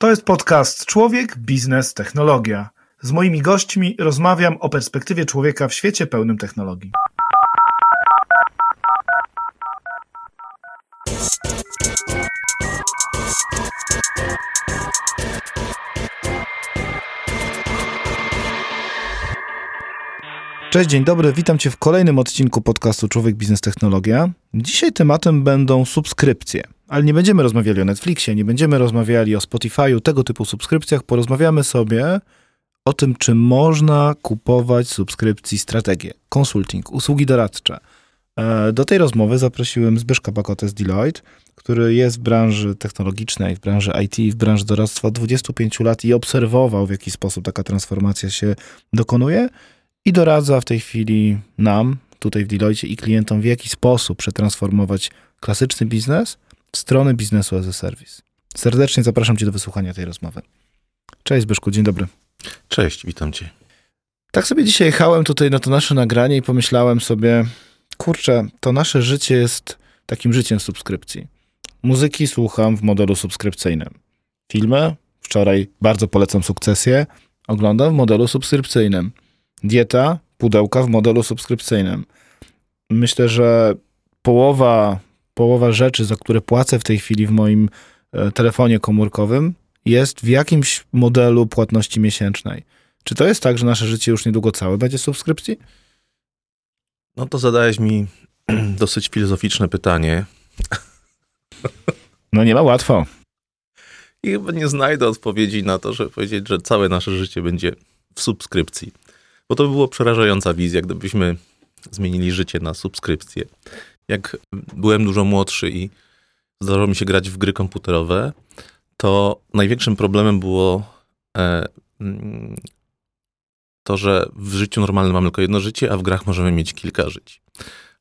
To jest podcast Człowiek, Biznes, Technologia. Z moimi gośćmi rozmawiam o perspektywie człowieka w świecie pełnym technologii. Cześć, dzień dobry, witam Cię w kolejnym odcinku podcastu Człowiek, Biznes, Technologia. Dzisiaj tematem będą subskrypcje, ale nie będziemy rozmawiali o Netflixie, nie będziemy rozmawiali o Spotify'u, tego typu subskrypcjach. Porozmawiamy sobie o tym, czy można kupować subskrypcji strategię, konsulting, usługi doradcze. E, do tej rozmowy zaprosiłem Zbyszka Bakotę z Deloitte, który jest w branży technologicznej, w branży IT, w branży doradztwa od 25 lat i obserwował, w jaki sposób taka transformacja się dokonuje i doradza w tej chwili nam, tutaj w Deloitte i klientom, w jaki sposób przetransformować klasyczny biznes w stronę biznesu as a service. Serdecznie zapraszam Cię do wysłuchania tej rozmowy. Cześć Zbyszku, dzień dobry. Cześć, witam Cię. Tak sobie dzisiaj jechałem tutaj na to nasze nagranie i pomyślałem sobie, kurczę, to nasze życie jest takim życiem subskrypcji. Muzyki słucham w modelu subskrypcyjnym. Filmy, wczoraj bardzo polecam sukcesję, oglądam w modelu subskrypcyjnym. Dieta, pudełka w modelu subskrypcyjnym. Myślę, że połowa, połowa rzeczy, za które płacę w tej chwili w moim e, telefonie komórkowym, jest w jakimś modelu płatności miesięcznej. Czy to jest tak, że nasze życie już niedługo całe będzie subskrypcji? No to zadałeś mi dosyć filozoficzne pytanie. No nie ma łatwo. I chyba nie znajdę odpowiedzi na to, żeby powiedzieć, że całe nasze życie będzie w subskrypcji. Bo to by było przerażająca wizja, gdybyśmy zmienili życie na subskrypcję. Jak byłem dużo młodszy i zdarzało mi się grać w gry komputerowe, to największym problemem było e, mm, to, że w życiu normalnym mamy tylko jedno życie, a w grach możemy mieć kilka żyć.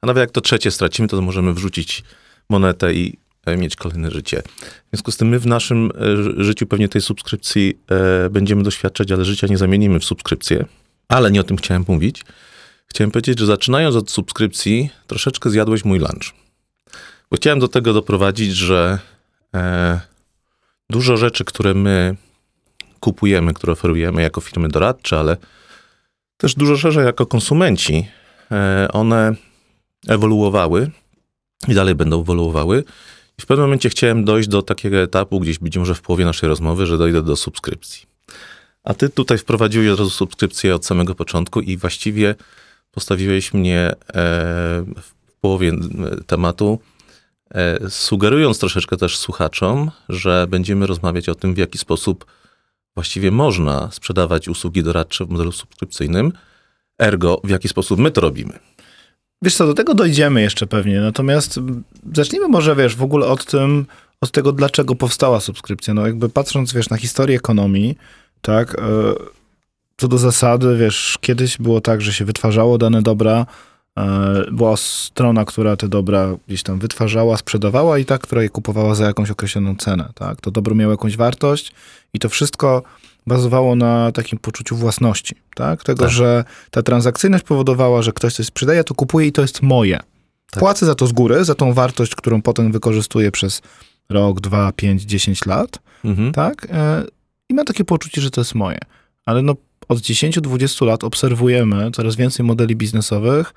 A nawet jak to trzecie stracimy, to możemy wrzucić monetę i e, mieć kolejne życie. W związku z tym my w naszym e, życiu pewnie tej subskrypcji e, będziemy doświadczać, ale życia nie zamienimy w subskrypcję. Ale nie o tym chciałem mówić. Chciałem powiedzieć, że zaczynając od subskrypcji, troszeczkę zjadłeś mój lunch. Bo chciałem do tego doprowadzić, że e, dużo rzeczy, które my kupujemy, które oferujemy jako firmy doradcze, ale też dużo szerzej jako konsumenci, e, one ewoluowały i dalej będą ewoluowały. I w pewnym momencie chciałem dojść do takiego etapu, gdzieś być może w połowie naszej rozmowy, że dojdę do subskrypcji. A ty tutaj wprowadziłeś od razu subskrypcję od samego początku i właściwie postawiłeś mnie e, w połowie tematu, e, sugerując troszeczkę też słuchaczom, że będziemy rozmawiać o tym, w jaki sposób właściwie można sprzedawać usługi doradcze w modelu subskrypcyjnym, ergo w jaki sposób my to robimy. Wiesz co, do tego dojdziemy jeszcze pewnie, natomiast zacznijmy może, wiesz, w ogóle od tym, od tego, dlaczego powstała subskrypcja. No jakby patrząc, wiesz, na historię ekonomii, tak, e, co do zasady, wiesz, kiedyś było tak, że się wytwarzało dane dobra, e, była strona, która te dobra gdzieś tam wytwarzała, sprzedawała i ta, która je kupowała za jakąś określoną cenę, tak. To dobro miało jakąś wartość i to wszystko bazowało na takim poczuciu własności, tak? Tego, tak. że ta transakcyjność powodowała, że ktoś coś sprzedaje, to kupuje i to jest moje. Tak. Płacę za to z góry, za tą wartość, którą potem wykorzystuję przez rok, dwa, pięć, dziesięć lat, mhm. tak? E, I mam takie poczucie, że to jest moje. Ale no, od 10-20 lat obserwujemy coraz więcej modeli biznesowych,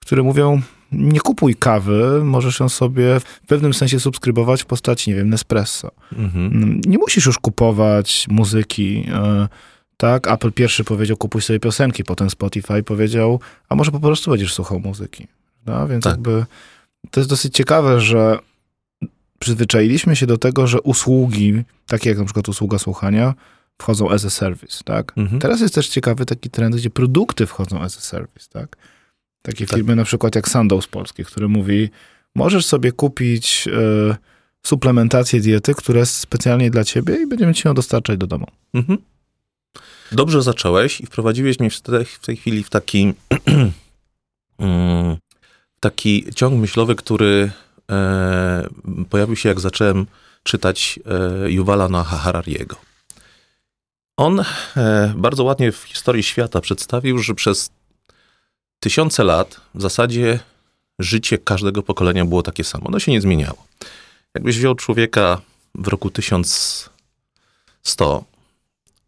które mówią, nie kupuj kawy, możesz ją sobie w pewnym sensie subskrybować w postaci, nie wiem, Nespresso. Mhm. Nie musisz już kupować muzyki. E, tak, Apple pierwszy powiedział, kupuj sobie piosenki, potem Spotify powiedział, a może po prostu będziesz słuchał muzyki. No, więc tak. jakby to jest dosyć ciekawe, że przyzwyczailiśmy się do tego, że usługi, takie jak na przykład usługa słuchania, wchodzą as a service, tak? Mhm. Teraz jest też ciekawy taki trend, gdzie produkty wchodzą as a service, tak? Takie tak. firmy na przykład jak Sandoz Polski, który mówi, możesz sobie kupić y, suplementację diety, która jest specjalnie dla ciebie i będziemy ci ją dostarczać do domu. Mhm. Dobrze zacząłeś i wprowadziłeś mnie w tej, w tej chwili w taki, mm, taki ciąg myślowy, który e, pojawił się, jak zacząłem czytać e, Yuvala na Harariego. On e, bardzo ładnie w historii świata przedstawił, że przez tysiące lat w zasadzie życie każdego pokolenia było takie samo. Ono się nie zmieniało. Jakbyś wziął człowieka w roku 1000, 100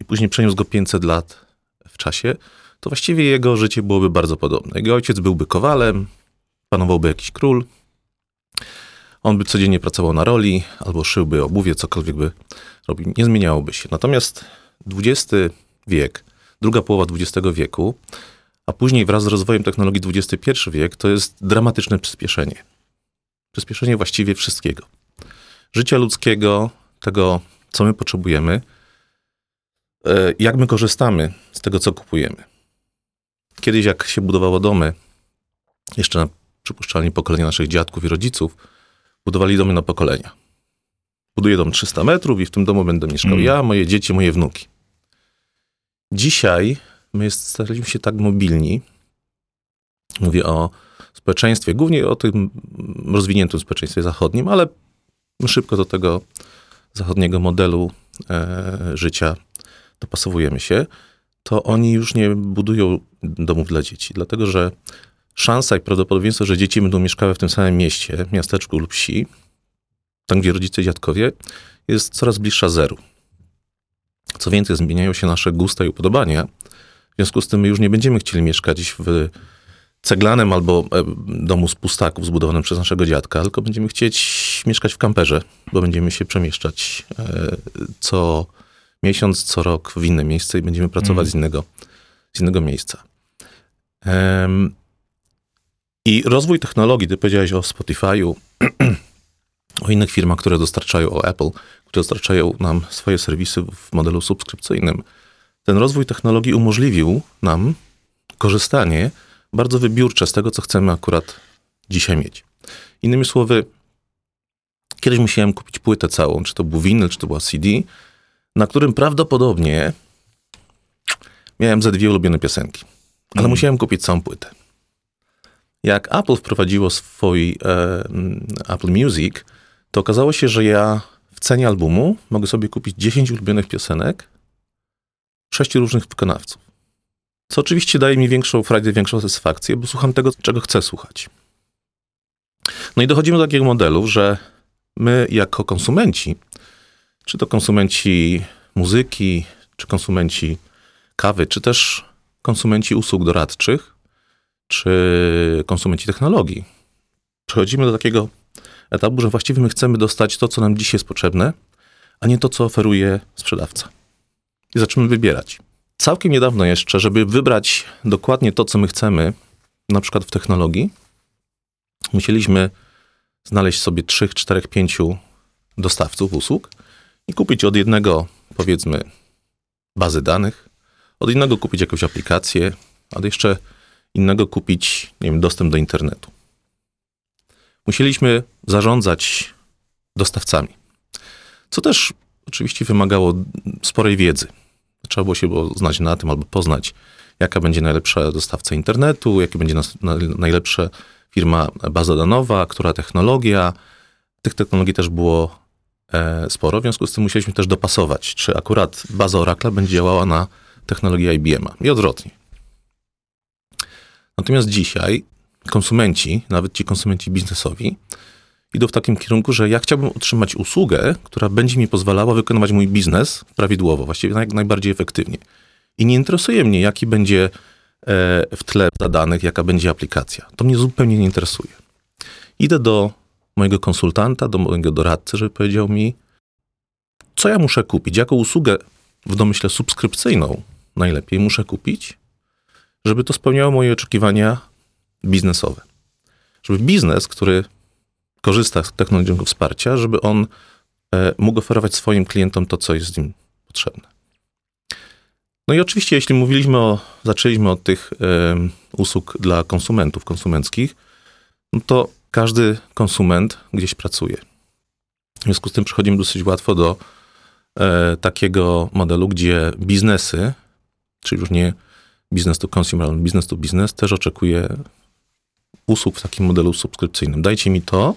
i później przeniósł go 500 lat w czasie, to właściwie jego życie byłoby bardzo podobne. Jego ojciec byłby kowalem, panowałby jakiś król, on by codziennie pracował na roli, albo szyłby obuwie, cokolwiek by robił. Nie zmieniałoby się. Natomiast XX wiek, druga połowa XX wieku, a później wraz z rozwojem technologii XXI wiek, to jest dramatyczne przyspieszenie. Przyspieszenie właściwie wszystkiego. Życia ludzkiego, tego, co my potrzebujemy, e, jak my korzystamy z tego, co kupujemy. Kiedyś, jak się budowało domy, jeszcze na przypuszczalnie pokolenia naszych dziadków i rodziców, budowali domy na pokolenia. Buduję dom 300 metrów i w tym domu będę mieszkał mm. ja, moje dzieci, moje wnuki. Dzisiaj my staliśmy się tak mobilni, mówię o społeczeństwie, głównie o tym rozwiniętym społeczeństwie zachodnim, ale szybko do tego zachodniego modelu e, życia dopasowujemy się, to oni już nie budują domów dla dzieci, dlatego że szansa i prawdopodobieństwo, że dzieci będą mieszkały w tym samym mieście, miasteczku lub wsi, tam gdzie rodzice i dziadkowie, jest coraz bliższa zeru. Co więcej, zmieniają się nasze gusta i upodobania. W związku z tym my już nie będziemy chcieli mieszkać w ceglanym albo e, domu z pustaków zbudowanym przez naszego dziadka, tylko będziemy chcieć mieszkać w kamperze, bo będziemy się przemieszczać e, co miesiąc, co rok w inne miejsce i będziemy pracować mm. z, innego, z innego miejsca. I rozwój technologii, ty powiedziałeś o Spotify'u, o innych firmach, które dostarczają, o Apple, które dostarczają nam swoje serwisy w modelu subskrypcyjnym. Ten rozwój technologii umożliwił nam korzystanie bardzo wybiórcze z tego, co chcemy akurat dzisiaj mieć. Innymi słowy, kiedyś musiałem kupić płytę całą, czy to był winyl, czy to była CD, na którym prawdopodobnie miałem ze dwie ulubione piosenki. Ale mm. musiałem kupić całą płytę. Jak Apple wprowadziło swój e, Apple Music, to okazało się, że ja w cenie albumu mogę sobie kupić 10 ulubionych piosenek sześciu różnych wykonawców. Co oczywiście daje mi większą frajdę, większą satysfakcję, bo słucham tego, czego chcę słuchać. No i dochodzimy do takiego modelu, że my jako konsumenci, czy to konsumenci muzyki, czy konsumenci kawy, czy też konsumenci usług doradczych, czy konsumenci technologii, przechodzimy do takiego etapu, że właściwie my chcemy dostać to, co nam dziś jest potrzebne, a nie to, co oferuje sprzedawca. I zaczynamy wybierać. Całkiem niedawno jeszcze, żeby wybrać dokładnie to, co my chcemy, na przykład w technologii, musieliśmy znaleźć sobie 3, 4, 5 dostawców usług i kupić od jednego, powiedzmy, bazy danych, od innego kupić jakąś aplikację, od jeszcze innego kupić, nie wiem, dostęp do internetu. Musieliśmy zarządzać dostawcami, co też oczywiście wymagało sporej wiedzy. Trzeba było się było znać na tym albo poznać, jaka będzie najlepsza dostawca internetu, jaka będzie najlepsza firma baza danowa, która technologia. Tych technologii też było e, sporo, w związku z tym musieliśmy też dopasować, czy akurat baza Oracle będzie działała na technologię IBM-a i odwrotnie. Natomiast dzisiaj konsumenci, nawet ci konsumenci biznesowi, idą w takim kierunku, że ja chciałbym otrzymać usługę, która będzie mi pozwalała wykonywać mój biznes prawidłowo, właściwie jak najbardziej efektywnie. I nie interesuje mnie, jaki będzie e, w tle danych, jaka będzie aplikacja. To mnie zupełnie nie interesuje. Idę do mojego konsultanta, do mojego doradcy, żeby powiedział mi, co ja muszę kupić, jaką usługę w domyśle subskrypcyjną najlepiej muszę kupić, żeby to spełniało moje oczekiwania biznesowe. Żeby biznes, który korzysta z technologicznego wsparcia, żeby on e, mógł oferować swoim klientom to, co jest im potrzebne. No i oczywiście, jeśli mówiliśmy o, zaczęliśmy od tych e, usług dla konsumentów, konsumenckich, no to każdy konsument gdzieś pracuje. W związku z tym przechodzimy dosyć łatwo do e, takiego modelu, gdzie biznesy, czyli już nie business to consumer, ale business to business, też oczekuje usług w takim modelu subskrypcyjnym. Dajcie mi to,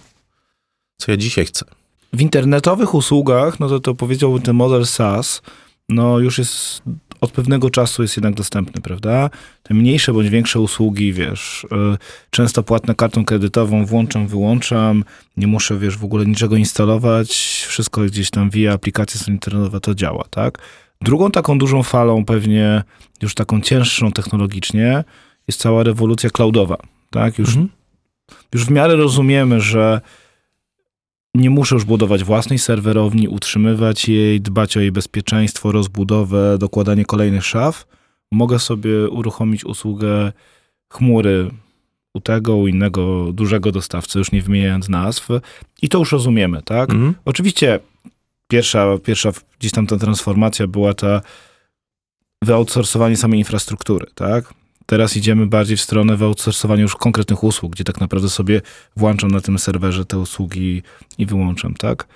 co ja dzisiaj chcę. W internetowych usługach, no to, to powiedziałbym ten model SaaS, no już jest od pewnego czasu jest jednak dostępny, prawda? Te mniejsze bądź większe usługi, wiesz, y, często płatne kartą kredytową, włączam, wyłączam, nie muszę, wiesz, w ogóle niczego instalować, wszystko gdzieś tam via aplikacja internetowa to działa, tak? Drugą taką dużą falą, pewnie już taką cięższą technologicznie, jest cała rewolucja cloudowa, tak? Już, mhm. już w miarę rozumiemy, że nie muszę już budować własnej serwerowni, utrzymywać jej, dbać o jej bezpieczeństwo, rozbudowę, dokładanie kolejnych szaf. Mogę sobie uruchomić usługę chmury u tego, u innego dużego dostawcy, już nie wymieniając nazw. I to już rozumiemy, tak? Mhm. Oczywiście pierwsza, pierwsza gdzieś tam ta transformacja była ta wyoutsourcowanie samej infrastruktury, tak? Teraz idziemy bardziej w stronę wyoutsourcowania już konkretnych usług, gdzie tak naprawdę sobie włączam na tym serwerze te usługi i wyłączam, tak?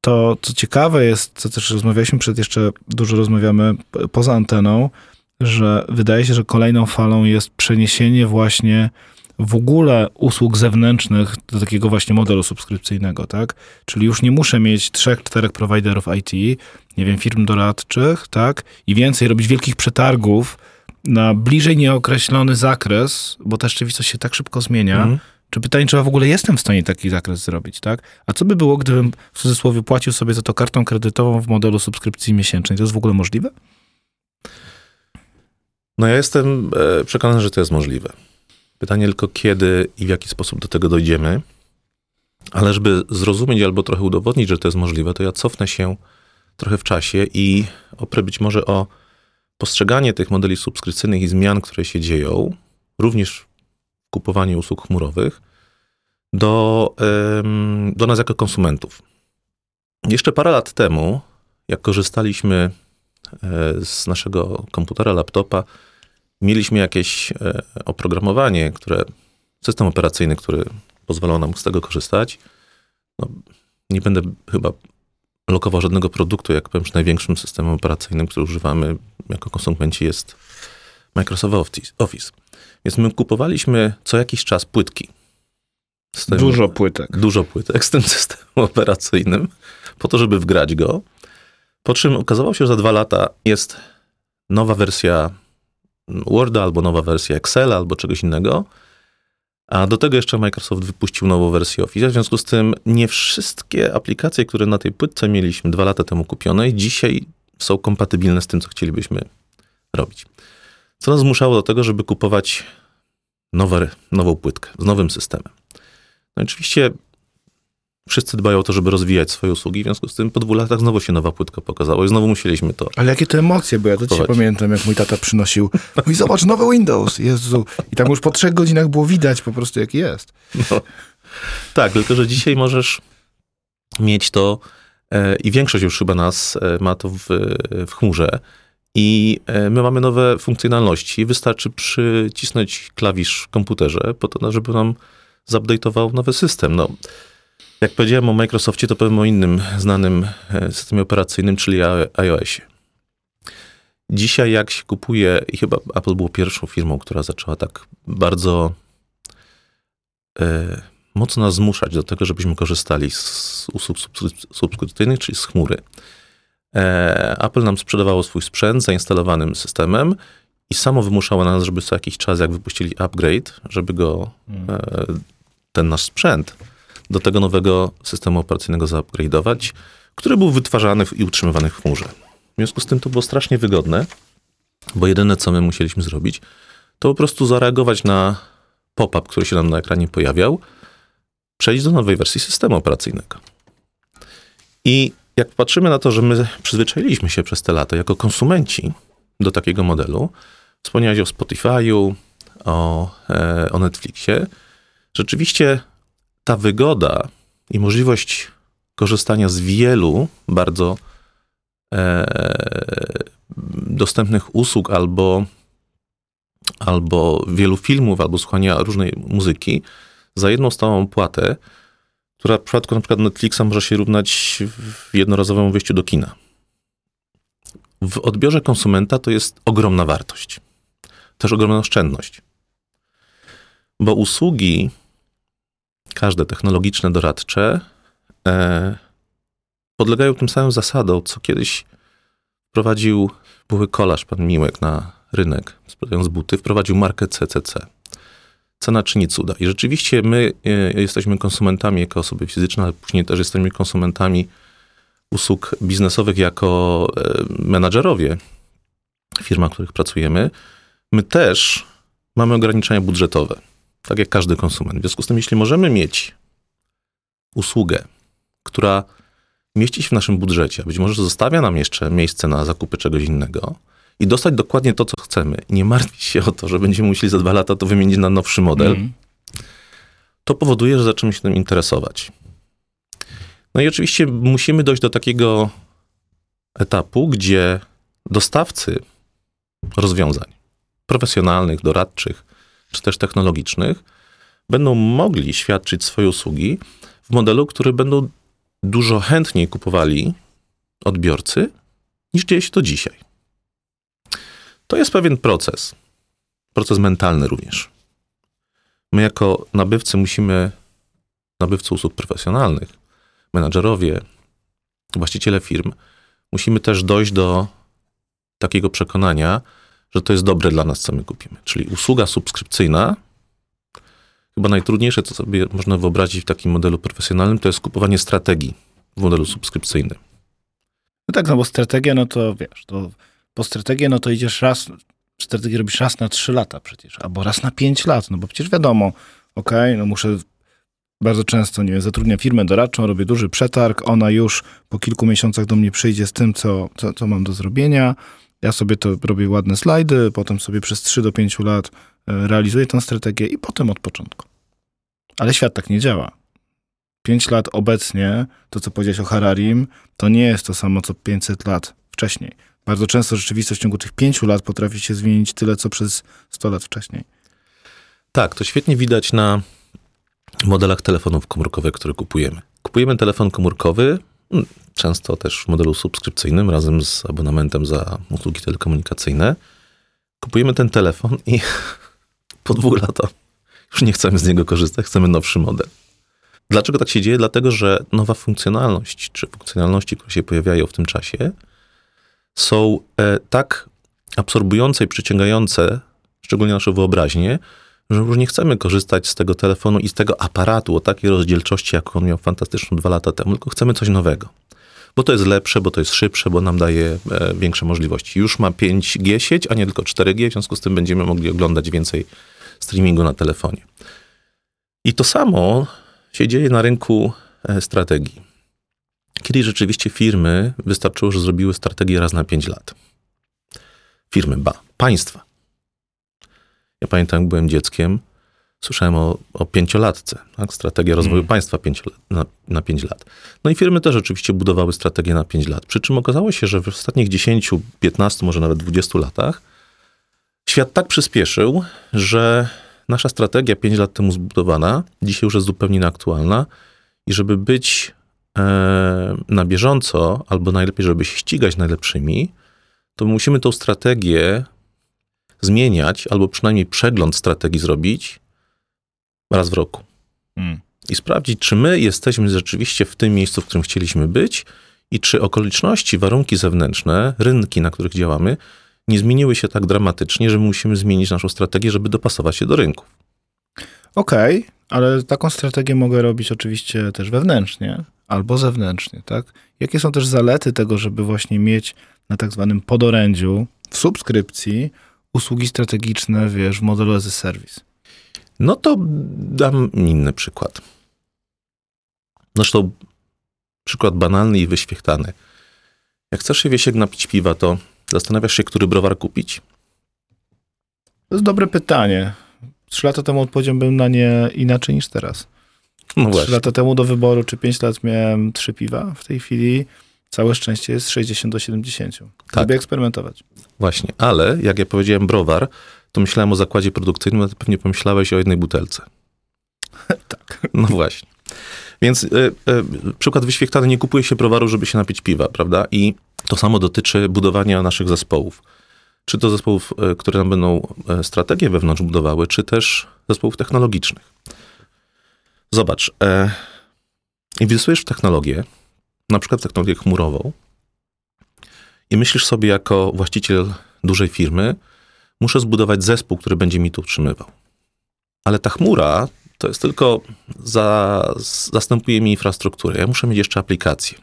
To, co ciekawe jest, co też rozmawialiśmy przed, jeszcze dużo rozmawiamy poza anteną, że wydaje się, że kolejną falą jest przeniesienie właśnie w ogóle usług zewnętrznych do takiego właśnie modelu subskrypcyjnego, tak? Czyli już nie muszę mieć trzech, czterech prowajderów IT, nie wiem, firm doradczych, tak? I więcej robić wielkich przetargów, na bliżej nieokreślony zakres, bo ta rzeczywistość się tak szybko zmienia, mm. czy pytanie, czy ja w ogóle jestem w stanie taki zakres zrobić, tak? A co by było, gdybym w cudzysłowie płacił sobie za to kartą kredytową w modelu subskrypcji miesięcznej? To jest w ogóle możliwe? No ja jestem e, przekonany, że to jest możliwe. Pytanie tylko kiedy i w jaki sposób do tego dojdziemy. Ale żeby zrozumieć albo trochę udowodnić, że to jest możliwe, to ja cofnę się trochę w czasie i oprę być może o postrzeganie tych modeli subskrypcyjnych i zmian, które się dzieją, również w kupowaniu usług chmurowych, do, do nas jako konsumentów. Jeszcze parę lat temu, jak korzystaliśmy e, z naszego komputera, laptopa, mieliśmy jakieś e, oprogramowanie, które, system operacyjny, który pozwalał nam z tego korzystać. No, nie będę chyba lokował żadnego produktu, jak powiem, największym systemem operacyjnym, który używamy jako konsumenci jest Microsoft Office. Więc my kupowaliśmy co jakiś czas płytki. Tym, dużo płytek. Dużo płytek z tym systemem operacyjnym, po to, żeby wgrać go. Po czym okazało się, że za dwa lata jest nowa wersja Worda, albo nowa wersja Excela, albo czegoś innego. A do tego jeszcze Microsoft wypuścił nową wersję Office. W związku z tym nie wszystkie aplikacje, które na tej płytce mieliśmy dwa lata temu kupione, dzisiaj są kompatybilne z tym, co chcielibyśmy robić. Co nas zmuszało do tego, żeby kupować nowe, nową płytkę z nowym systemem. No oczywiście wszyscy dbają o to, żeby rozwijać swoje usługi, w związku z tym po dwóch latach znowu się nowa płytka pokazała i znowu musieliśmy to. Ale jakie to emocje, bo ja to dzisiaj pamiętam, jak mój tata przynosił, mówi zobacz, nowy Windows, Jezu. I tam już po trzech godzinach było widać po prostu, jaki jest. No. Tak, tylko że dzisiaj możesz mieć to i większość już chyba nas e, ma to w, w chmurze i e, my mamy nowe funkcjonalności. Wystarczy przycisnąć klawisz w komputerze po to, żeby nam zupdate'ował nowy system. No, jak powiedziałem o Microsoftie, to powiem o innym znanym e, systemie operacyjnym, czyli iOSie. Dzisiaj jak się kupuje, i chyba Apple było pierwszą firmą, która zaczęła tak bardzo e, mocno zmuszać do tego, żebyśmy korzystali z usług subskrypcyjnych, czyli z chmury. E, Apple nam sprzedawało swój sprzęt zainstalowanym systemem i samo wymuszało na nas, żeby co jakiś czas, jak wypuścili upgrade, żeby go, hmm. e, ten nasz sprzęt do tego nowego systemu operacyjnego zaupgrade'ować, który był wytwarzany i utrzymywany w chmurze. W związku z tym to było strasznie wygodne, bo jedyne, co my musieliśmy zrobić, to po prostu zareagować na pop-up, który się nam na ekranie pojawiał, przejść do nowej wersji systemu operacyjnego. I jak patrzymy na to, że my przyzwyczailiśmy się przez te lata jako konsumenci do takiego modelu, wspomniałeś o Spotify'u, o, e, o Netflixie, rzeczywiście ta wygoda i możliwość korzystania z wielu bardzo e, dostępnych usług albo, albo wielu filmów, albo słuchania różnej muzyki za jedną stałą płatę, która w przypadku na przykład Netflixa może się równać jednorazowemu wyjściu do kina. W odbiorze konsumenta to jest ogromna wartość. Też ogromna oszczędność. Bo usługi każde technologiczne, doradcze, e, podlegają tym samym zasadom, co kiedyś wprowadził były kolarz, pan Miłek, na rynek, sprzedając buty, wprowadził markę CCC. Cena czyni cuda. I rzeczywiście my e, jesteśmy konsumentami jako osoby fizyczne, ale później też jesteśmy konsumentami usług biznesowych jako e, menadżerowie w firmach, w których pracujemy. My też mamy ograniczenia budżetowe, tak jak każdy konsument. W związku z tym, jeśli możemy mieć usługę, która mieści się w naszym budżecie, być może zostawia nam jeszcze miejsce na zakupy czegoś innego i dostać dokładnie to, co chcemy, nie martwić się o to, że będziemy musieli za dwa lata to wymienić na nowszy model, mm. to powoduje, że zaczynamy się tym interesować. No i oczywiście musimy dojść do takiego etapu, gdzie dostawcy rozwiązań profesjonalnych, doradczych, czy też technologicznych będą mogli świadczyć swoje usługi w modelu, który będą dużo chętniej kupowali odbiorcy, niż dzieje się to dzisiaj. To jest pewien proces, proces mentalny również. My jako nabywcy musimy, nabywcy usług profesjonalnych, menadżerowie, właściciele firm, musimy też dojść do takiego przekonania, że to jest dobre dla nas, co my kupimy. Czyli usługa subskrypcyjna, chyba najtrudniejsze, co sobie można wyobrazić w takim modelu profesjonalnym, to jest kupowanie strategii w modelu subskrypcyjnym. No tak, no bo strategia, no to wiesz, to po strategię, no to idziesz raz, strategię robisz raz na trzy lata przecież, albo raz na pięć lat, no bo przecież wiadomo, okay, no muszę bardzo często, nie wiem, zatrudniam firmę doradczą, robię duży przetarg, ona już po kilku miesiącach do mnie przyjdzie z tym, co, co, co mam do zrobienia, ja sobie to robię ładne slajdy, potem sobie przez 3 do 5 lat e, realizuję tę strategię i potem od początku. Ale świat tak nie działa. 5 lat obecnie, to co powiedziałeś o Hararim, to nie jest to samo co 500 lat wcześniej. Bardzo często rzeczywistość w ciągu tych 5 lat potrafi się zmienić tyle, co przez 100 lat wcześniej. Tak, to świetnie widać na modelach telefonów komórkowych, które kupujemy. Kupujemy telefon komórkowy, mm, często też w modelu subskrypcyjnym, razem z abonamentem za usługi telekomunikacyjne. Kupujemy ten telefon i po dwóch latach już nie chcemy z niego korzystać, chcemy nowszy model. Dlaczego tak się dzieje? Dlatego, że nowa funkcjonalność, czy funkcjonalności, które się pojawiają w tym czasie, są e, tak absorbujące i przyciągające, szczególnie naszą wyobraźnię, że już nie chcemy korzystać z tego telefonu i z tego aparatu o takiej rozdzielczości, jaką miał fantastyczną dwa lata temu, tylko chcemy coś nowego. Bo to jest lepsze, bo to jest szybsze, bo nam daje e, większe możliwości. Już ma 5G sieć, a nie tylko 4G, w związku z tym będziemy mogli oglądać więcej streamingu na telefonie. I to samo się dzieje na rynku e, strategii. Kiedyś rzeczywiście firmy wystarczyło, że zrobiły strategię raz na 5 lat. Firmy, ba, państwa. Ja pamiętam, jak byłem dzieckiem, słyszałem o, o pięciolatce, tak? strategia rozwoju hmm. państwa pięć, na, na pięć lat. No i firmy też oczywiście budowały strategię na pięć lat. Przy czym okazało się, że w ostatnich 10, 15, może nawet 20 latach świat tak przyspieszył, że nasza strategia pięć lat temu zbudowana, dzisiaj już jest zupełnie nieaktualna i żeby być na bieżąco, albo najlepiej, żeby się ścigać najlepszymi, to musimy tą strategię zmieniać, albo przynajmniej przegląd strategii zrobić raz w roku. Hmm. I sprawdzić, czy my jesteśmy rzeczywiście w tym miejscu, w którym chcieliśmy być i czy okoliczności, warunki zewnętrzne, rynki, na których działamy, nie zmieniły się tak dramatycznie, że musimy zmienić naszą strategię, żeby dopasować się do rynków. Okej, okay, ale taką strategię mogę robić oczywiście też wewnętrznie albo zewnętrznie, tak? Jakie są też zalety tego, żeby właśnie mieć na tak zwanym podorędziu w subskrypcji usługi strategiczne, wiesz, w modelu as a service? No to dam inny przykład. Zresztą przykład banalny i wyświechtany. Jak chcesz się wiesiek napić piwa, to zastanawiasz się, który browar kupić? To jest dobre pytanie. Trzy lata temu odpowiedziałbym na nie inaczej niż teraz. No Trzy lata temu do wyboru, czy pięć lat miałem trzy piwa. W tej chwili całe szczęście jest 60 do 70. Tak. Lubię eksperymentować. Właśnie, ale jak ja powiedziałem browar, to myślałem o zakładzie produkcyjnym, a ty pewnie pomyślałeś o jednej butelce. tak. No właśnie. Więc y, y, przykład wyświechtany, nie kupuje się browaru, żeby się napić piwa, prawda? I to samo dotyczy budowania naszych zespołów. Czy to zespołów, y, które nam będą strategię wewnątrz budowały, czy też zespołów technologicznych. Zobacz, e, inwestujesz w technologię, na przykład w technologię chmurową i myślisz sobie jako właściciel dużej firmy, muszę zbudować zespół, który będzie mi to utrzymywał. Ale ta chmura to jest tylko za, zastępuje mi infrastrukturę. Ja muszę mieć jeszcze aplikację.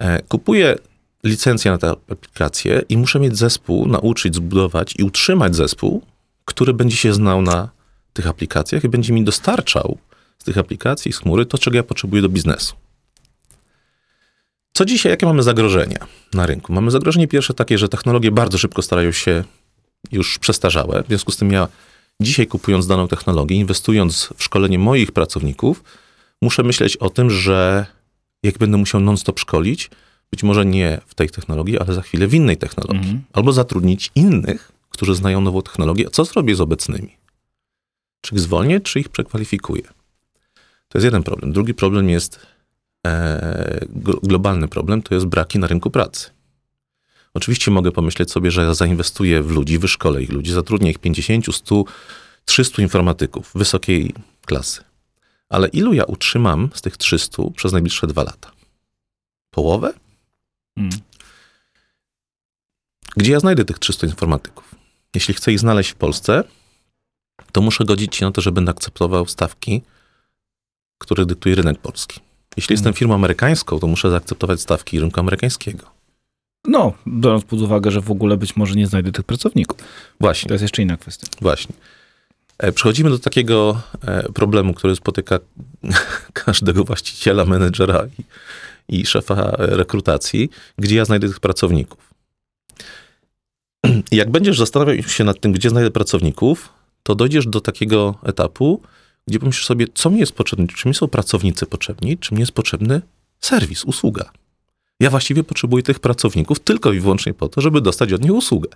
E, kupuję licencję na tę aplikację i muszę mieć zespół, nauczyć, zbudować i utrzymać zespół, który będzie się znał na tych aplikacjach i będzie mi dostarczał z tych aplikacji, z chmury, to, czego ja potrzebuję do biznesu. Co dzisiaj, jakie mamy zagrożenia na rynku? Mamy zagrożenie pierwsze takie, że technologie bardzo szybko starają się już przestarzałe. W związku z tym ja dzisiaj kupując daną technologię, inwestując w szkolenie moich pracowników, muszę myśleć o tym, że jak będę musiał non-stop szkolić, być może nie w tej technologii, ale za chwilę w innej technologii. Mhm. Albo zatrudnić innych, którzy znają nową technologię. A co zrobię z obecnymi? Czy ich zwolnię, czy ich przekwalifikuję? To jest jeden problem. Drugi problem jest e, globalny problem, to jest braki na rynku pracy. Oczywiście mogę pomyśleć sobie, że ja zainwestuję w ludzi, wyszkolę ich ludzi, zatrudnię ich 50, 100, 300 informatyków wysokiej klasy. Ale ilu ja utrzymam z tych 300 przez najbliższe dwa lata? Połowę? Hmm. Gdzie ja znajdę tych 300 informatyków? Jeśli chcę ich znaleźć w Polsce, to muszę godzić się na to, że będę akceptował stawki, które dyktuje rynek polski. Jeśli hmm. jestem firmą amerykańską, to muszę zaakceptować stawki rynku amerykańskiego. No, biorąc pod uwagę, że w ogóle być może nie znajdę tych pracowników. Właśnie. To jest jeszcze inna kwestia. Właśnie. E, przechodzimy do takiego e, problemu, który spotyka każdego właściciela, menedżera i, i szefa rekrutacji, gdzie ja znajdę tych pracowników. Jak będziesz zastanawiał się nad tym, gdzie znajdę pracowników, to dojdziesz do takiego etapu, gdzie pomyślisz sobie, co mi jest potrzebne, czy mi są pracownicy potrzebni, czy mi jest potrzebny serwis, usługa. Ja właściwie potrzebuję tych pracowników tylko i wyłącznie po to, żeby dostać od nich usługę.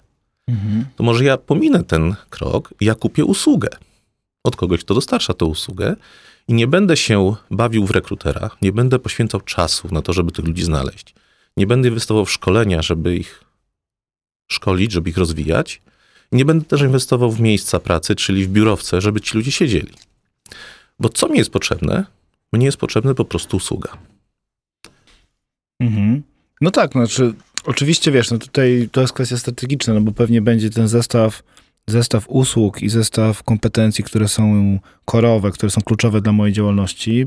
Mhm. To może ja pominę ten krok i ja kupię usługę od kogoś, kto dostarcza tę usługę i nie będę się bawił w rekrutera, nie będę poświęcał czasu na to, żeby tych ludzi znaleźć. Nie będę inwestował w szkolenia, żeby ich szkolić, żeby ich rozwijać. Nie będę też inwestował w miejsca pracy, czyli w biurowce, żeby ci ludzie siedzieli. Bo co mi jest potrzebne? Mnie jest potrzebna po prostu usługa. Mhm. No tak, znaczy, oczywiście wiesz, no tutaj to jest kwestia strategiczna, no bo pewnie będzie ten zestaw, zestaw usług i zestaw kompetencji, które są korowe, które są kluczowe dla mojej działalności.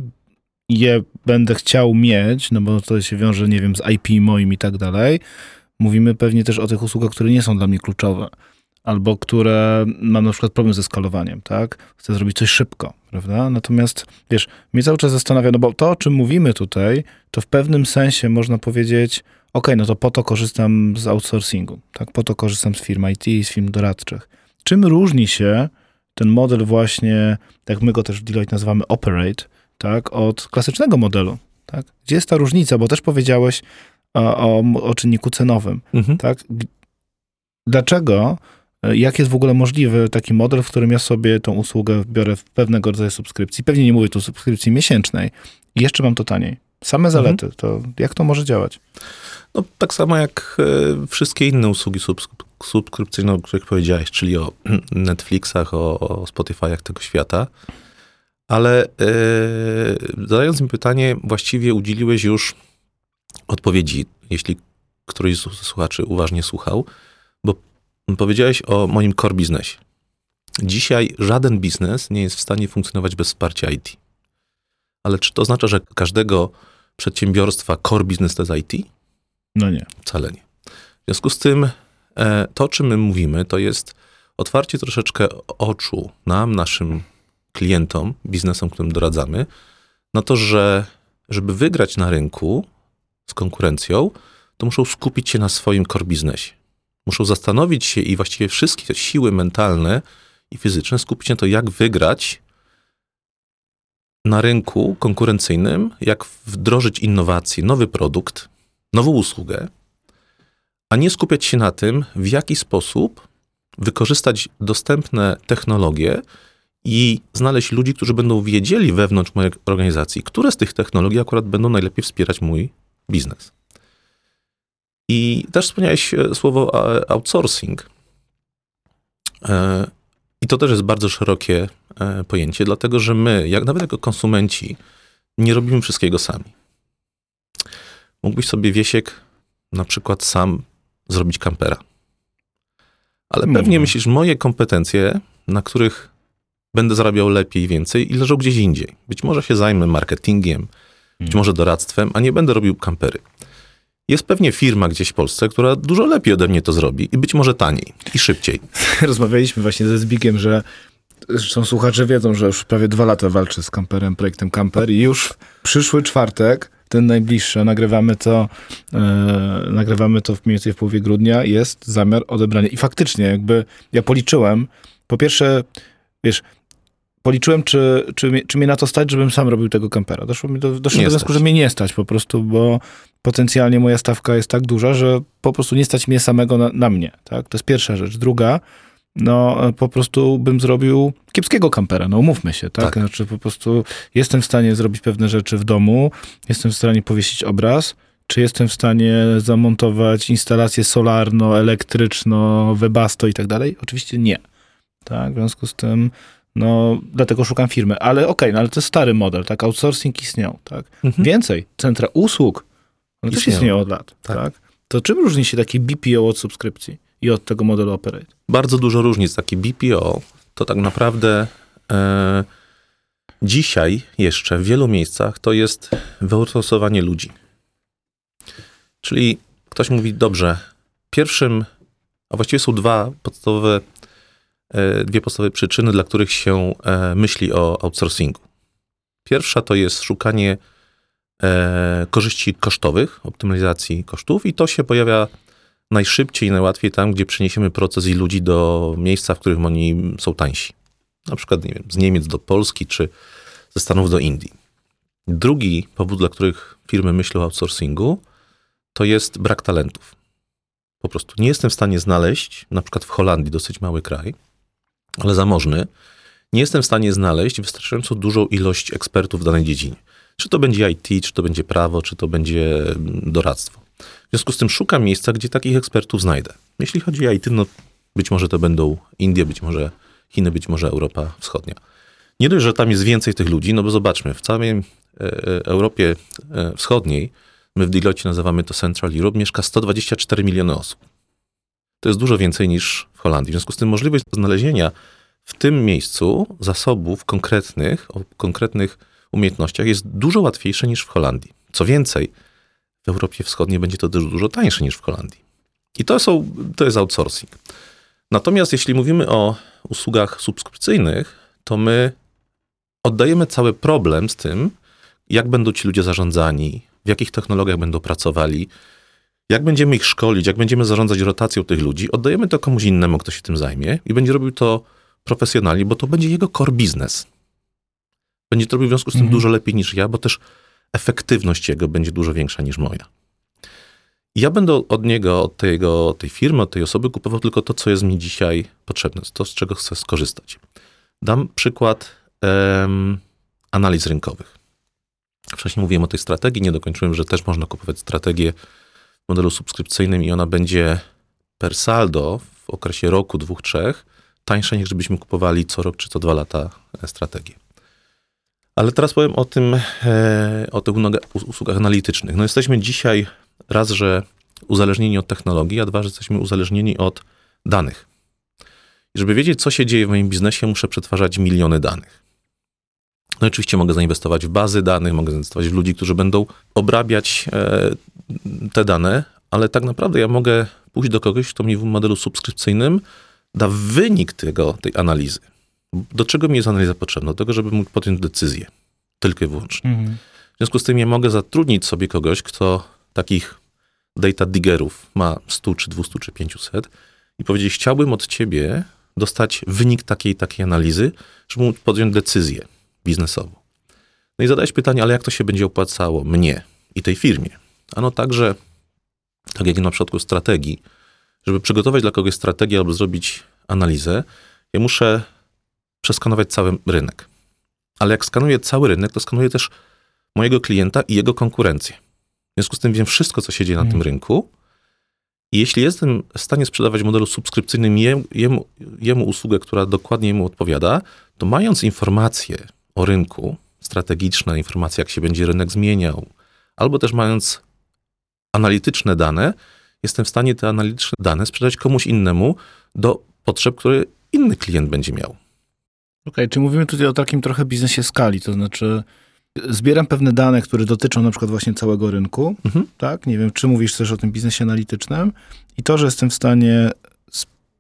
Je będę chciał mieć, no bo to się wiąże, nie wiem, z IP moim i tak dalej. Mówimy pewnie też o tych usługach, które nie są dla mnie kluczowe albo które mam na przykład problem ze skalowaniem, tak? Chcę zrobić coś szybko, prawda? Natomiast, wiesz, mnie cały czas zastanawia, no bo to, o czym mówimy tutaj, to w pewnym sensie można powiedzieć, ok, no to po to korzystam z outsourcingu, tak? Po to korzystam z firm IT i z firm doradczych. Czym różni się ten model właśnie, jak my go też w Deloitte nazywamy operate, tak? Od klasycznego modelu, tak? Gdzie jest ta różnica? Bo też powiedziałeś o, o, o czynniku cenowym, mhm. tak? Dlaczego E, jak jest w ogóle możliwy taki model, w którym ja sobie tą usługę biorę w pewnego rodzaju subskrypcji. Pewnie nie mówię tu subskrypcji miesięcznej. I jeszcze mam to taniej. Same zalety. Mhm. To jak to może działać? No, tak samo jak e, wszystkie inne usługi subskrypcyjne, o których powiedziałeś, czyli o Netflixach, o, o Spotify'ach tego świata. Ale yy, zadając mi pytanie, właściwie udzieliłeś już odpowiedzi, jeśli któryś z słuchaczy uważnie słuchał, bo Powiedziałeś o moim core biznesie. Dzisiaj żaden biznes nie jest w stanie funkcjonować bez wsparcia IT. Ale czy to oznacza, że każdego przedsiębiorstwa core biznes to jest IT? No nie. Wcale nie. W związku z tym, to, o czym my mówimy, to jest otwarcie troszeczkę oczu nam, naszym klientom, biznesom, którym doradzamy, na to, że żeby wygrać na rynku z konkurencją, to muszą skupić się na swoim core biznesie. Muszą zastanowić się i właściwie wszystkie siły mentalne i fizyczne skupić się na to, jak wygrać na rynku konkurencyjnym, jak wdrożyć innowacje, nowy produkt, nową usługę, a nie skupiać się na tym, w jaki sposób wykorzystać dostępne technologie i znaleźć ludzi, którzy będą wiedzieli wewnątrz mojej organizacji, które z tych technologii akurat będą najlepiej wspierać mój biznes. I też wspomniałeś e, słowo e, outsourcing. E, I to też jest bardzo szerokie pojęcie, dlatego że my, jak nawet jako konsumenci, nie robimy wszystkiego sami. Mógłbyś sobie, Wiesiek, na przykład sam zrobić kampera. Ale Mógłbym. pewnie myślisz, moje kompetencje, na których będę zarabiał lepiej i więcej, i leżą gdzieś indziej. Być może się zajmę marketingiem, być Hmm. może doradztwem, a nie będę robił kampery. Jest pewnie firma gdzieś w Polsce, która dużo lepiej ode mnie to zrobi i być może taniej i szybciej. Rozmawialiśmy właśnie ze Zbigiem, że zresztą słuchacze wiedzą, że już prawie dwa lata walczy z kamperem, projektem Kamper i już w przyszły czwartek, ten najbliższy, nagrywamy to, e, nagrywamy to w mniej więcej w połowie grudnia, jest zamiar odebrania. I faktycznie, jakby ja policzyłem, po pierwsze, wiesz, policzyłem, czy, czy, mnie- czy mnie na to stać, żebym sam robił tego kampera. Doszło mi do, doszło do wniosku, że mnie nie stać po prostu, bo potencjalnie moja stawka jest tak duża, że po prostu nie stać mnie samego na, na mnie. Tak? To jest pierwsza rzecz. Druga, no po prostu bym zrobił kiepskiego kampera, no umówmy się, tak? Tak. Znaczy po prostu jestem w stanie zrobić pewne rzeczy w domu, jestem w stanie powiesić obraz, czy jestem w stanie zamontować instalację solarno, elektryczno, webasto i tak dalej? Oczywiście nie. Tak, w związku z tym, no, dlatego szukam firmy. Ale okej, no ale to jest stary model, tak? Outsourcing istniał, tak? Więcej, centra usług, one też istnieją od lat, tak. Tak. To czym różni się taki BPO od subskrypcji i od tego modelu operate? Bardzo dużo różnic. Taki BPO to tak naprawdę e, dzisiaj jeszcze w wielu miejscach to jest wyoutsourcowanie ludzi. Czyli ktoś mówi, dobrze, pierwszym, a właściwie są dwa podstawowe, e, dwie podstawowe przyczyny, dla których się e, myśli o outsourcingu. Pierwsza to jest szukanie e, korzyści kosztowych, optymalizacji kosztów i to się pojawia najszybciej i najłatwiej tam, gdzie przeniesiemy proces i ludzi do miejsca, w którym oni są tańsi. Na przykład, nie wiem, z Niemiec do Polski, czy ze Stanów do Indii. Drugi powód, dla których firmy myślą o outsourcingu, to jest brak talentów. Po prostu nie jestem w stanie znaleźć, na przykład w Holandii, dosyć mały kraj, ale zamożny, nie jestem w stanie znaleźć wystarczająco dużą ilość ekspertów w danej dziedzinie. Czy to będzie IT, czy to będzie prawo, czy to będzie mm, doradztwo. W związku z tym szukam miejsca, gdzie takich ekspertów znajdę. Jeśli chodzi o IT, no być może to będą Indie, być może Chiny, być może Europa Wschodnia. Nie dość, że tam jest więcej tych ludzi, no bo zobaczmy, w całej e, e, Europie e, Wschodniej, my w Deloitte nazywamy to Central Europe, mieszka 124 miliony osób. To jest dużo więcej niż w Holandii. W związku z tym możliwość znalezienia w tym miejscu zasobów konkretnych, o konkretnych umiejętnościach jest dużo łatwiejsze niż w Holandii. Co więcej, w Europie Wschodniej będzie to też dużo tańsze niż w Holandii. I to, są, to jest outsourcing. Natomiast jeśli mówimy o usługach subskrypcyjnych, to my oddajemy cały problem z tym, jak będą ci ludzie zarządzani, w jakich technologiach będą pracowali, jak będziemy ich szkolić, jak będziemy zarządzać rotacją tych ludzi. Oddajemy to komuś innemu, kto się tym zajmie i będzie robił to profesjonalnie, bo to będzie jego core business. Będzie to robił w związku z tym Mhm. dużo lepiej niż ja, bo też efektywność jego będzie dużo większa niż moja. Ja będę od niego, od, tego, tej firmy, od tej osoby kupował tylko to, co jest mi dzisiaj potrzebne, to, z czego chcę skorzystać. Dam przykład em, analiz rynkowych. Wcześniej mówiłem o tej strategii, nie dokończyłem, że też można kupować strategię w modelu subskrypcyjnym i ona będzie per saldo w okresie roku, dwóch, trzech tańsza niż gdybyśmy kupowali co rok czy co dwa lata e, strategię. Ale teraz powiem o tym, e, o tych usługach analitycznych. No jesteśmy dzisiaj raz, że uzależnieni od technologii, a dwa, że jesteśmy uzależnieni od danych. I żeby wiedzieć, co się dzieje w moim biznesie, muszę przetwarzać miliony danych. No oczywiście mogę zainwestować w bazy danych, mogę zainwestować w ludzi, którzy będą obrabiać e, te dane, ale tak naprawdę ja mogę pójść do kogoś, kto mi w modelu subskrypcyjnym da wynik tego, tej analizy. Do czego mi jest analiza potrzebna? Do tego, żeby mógł podjąć decyzję. Tylko i wyłącznie. W związku z tym ja mogę zatrudnić sobie kogoś, kto takich data diggerów ma 100 czy 200 czy 500 i powiedzieć, chciałbym od ciebie dostać wynik takiej takiej analizy, żeby móc podjąć decyzję biznesową. No i zadać pytanie, ale jak to się będzie opłacało mnie i tej firmie? Ano tak, że tak jak na przypadku strategii, żeby przygotować dla kogoś strategię albo zrobić analizę, ja muszę przeskanować cały rynek. Ale jak skanuję cały rynek, to skanuję też mojego klienta i jego konkurencję. W związku z tym wiem wszystko, co się dzieje na Mhm. tym rynku. I jeśli jestem w stanie sprzedawać w modelu subskrypcyjnym jemu, jemu, jemu usługę, która dokładnie jemu odpowiada, to mając informacje o rynku, strategiczne informacje, jak się będzie rynek zmieniał, albo też mając analityczne dane, jestem w stanie te analityczne dane sprzedać komuś innemu do potrzeb, które inny klient będzie miał. Okay, czy mówimy tutaj o takim trochę biznesie skali, to znaczy zbieram pewne dane, które dotyczą na przykład właśnie całego rynku, mhm. tak? Nie wiem, czy mówisz też o tym biznesie analitycznym i to, że jestem w stanie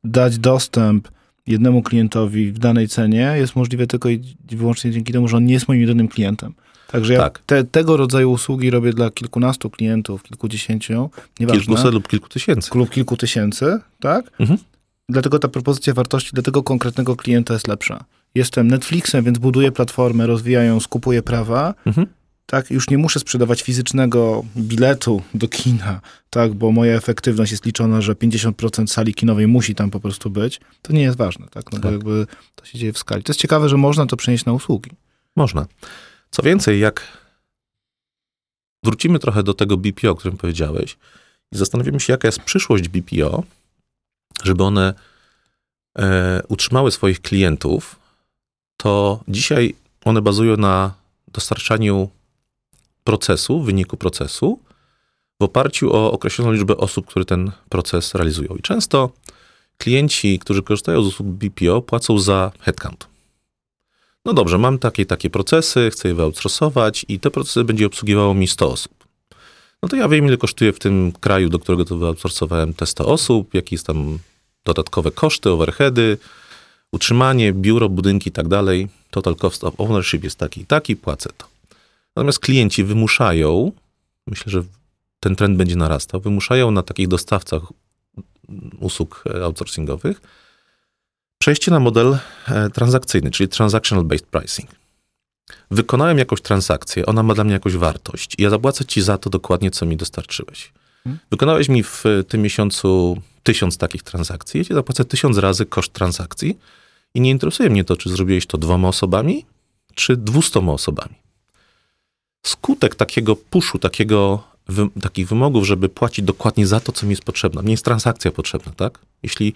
dać dostęp jednemu klientowi w danej cenie jest możliwe tylko i wyłącznie dzięki temu, że on nie jest moim jedynym klientem. Także ja tak. te, tego rodzaju usługi robię dla kilkunastu klientów, kilkudziesięciu, nieważne. Kilkuset lub kilku tysięcy. Lub kilku tysięcy, tak? Mhm. Dlatego ta propozycja wartości dla tego konkretnego klienta jest lepsza. Jestem Netflixem, więc buduję platformę, rozwijają, ją, skupuję prawa. Mhm. Tak, już nie muszę sprzedawać fizycznego biletu do kina, tak, bo moja efektywność jest liczona, że 50% sali kinowej musi tam po prostu być. To nie jest ważne, tak, no tak. bo jakby to się dzieje w skali. To jest ciekawe, że można to przenieść na usługi. Można. Co więcej, jak wrócimy trochę do tego BPO, o którym powiedziałeś i zastanowimy się, jaka jest przyszłość BPO, żeby one e, utrzymały swoich klientów, to dzisiaj one bazują na dostarczaniu procesu, wyniku procesu, w oparciu o określoną liczbę osób, które ten proces realizują. I często klienci, którzy korzystają z usług BPO, płacą za headcount. No dobrze, mam takie takie procesy, chcę je wyoutsourcować i te procesy będzie obsługiwało mi 100 osób. No to ja wiem, ile kosztuje w tym kraju, do którego to wyoutsourcowałem te 100 osób, jakie jest tam dodatkowe koszty, overheady, utrzymanie, biuro, budynki i tak dalej. Total cost of ownership jest taki i taki, płacę to. Natomiast klienci wymuszają, myślę, że ten trend będzie narastał, wymuszają na takich dostawcach usług outsourcingowych przejście na model e, transakcyjny, czyli transactional based pricing. Wykonałem jakąś transakcję, ona ma dla mnie jakąś wartość i ja zapłacę ci za to dokładnie, co mi dostarczyłeś. Hmm. Wykonałeś mi w tym miesiącu tysiąc takich transakcji, ja ci zapłacę tysiąc razy koszt transakcji i nie interesuje mnie to, czy zrobiłeś to dwoma osobami, czy dwustoma osobami. Skutek takiego puszu, takiego, wy, takich wymogów, żeby płacić dokładnie za to, co mi jest potrzebne. Mnie jest transakcja potrzebna, tak? Jeśli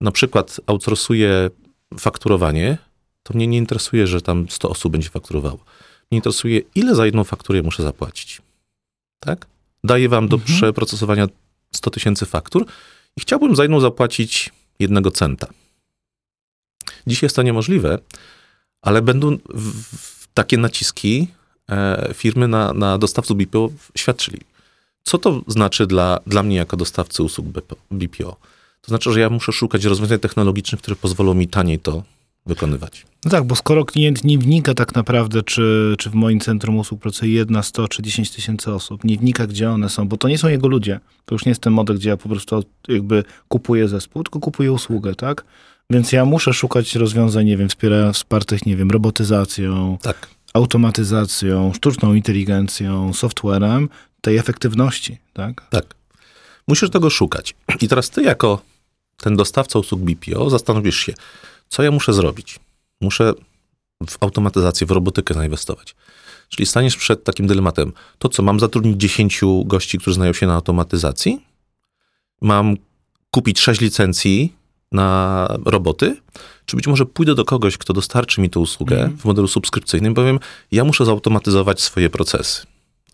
na przykład outsourcuję fakturowanie, to mnie nie interesuje, że tam 100 osób będzie fakturowało. Mnie interesuje, ile za jedną fakturę muszę zapłacić. Tak? Daję wam do mhm. przeprocesowania 100 tysięcy faktur i chciałbym za jedną zapłacić jednego centa. Dzisiaj jest to niemożliwe, ale będą takie naciski e, firmy na, na dostawców BPO świadczyli. Co to znaczy dla, dla mnie jako dostawcy usług BPO? To znaczy, że ja muszę szukać rozwiązań technologicznych, które pozwolą mi taniej to wykonywać. No tak, bo skoro klient nie wnika tak naprawdę, czy, czy w moim centrum usług pracuje jedna, sto czy dziesięć tysięcy osób, nie wnika, gdzie one są, bo to nie są jego ludzie. To już nie jest ten model, gdzie ja po prostu jakby kupuję zespół, tylko kupuję usługę, tak? Więc ja muszę szukać rozwiązań, nie wiem, wspiera, wspartych, nie wiem, robotyzacją, tak. automatyzacją, sztuczną inteligencją, softwarem, tej efektywności, tak? Tak. Musisz tego szukać. I teraz ty jako ten dostawca usług BPO, zastanowisz się, co ja muszę zrobić. Muszę w automatyzację, w robotykę zainwestować. Czyli staniesz przed takim dylematem, to co, mam zatrudnić 10 gości, którzy znają się na automatyzacji? Mam kupić 6 licencji na roboty? Czy być może pójdę do kogoś, kto dostarczy mi tę usługę mm. w modelu subskrypcyjnym, powiem, ja muszę zautomatyzować swoje procesy.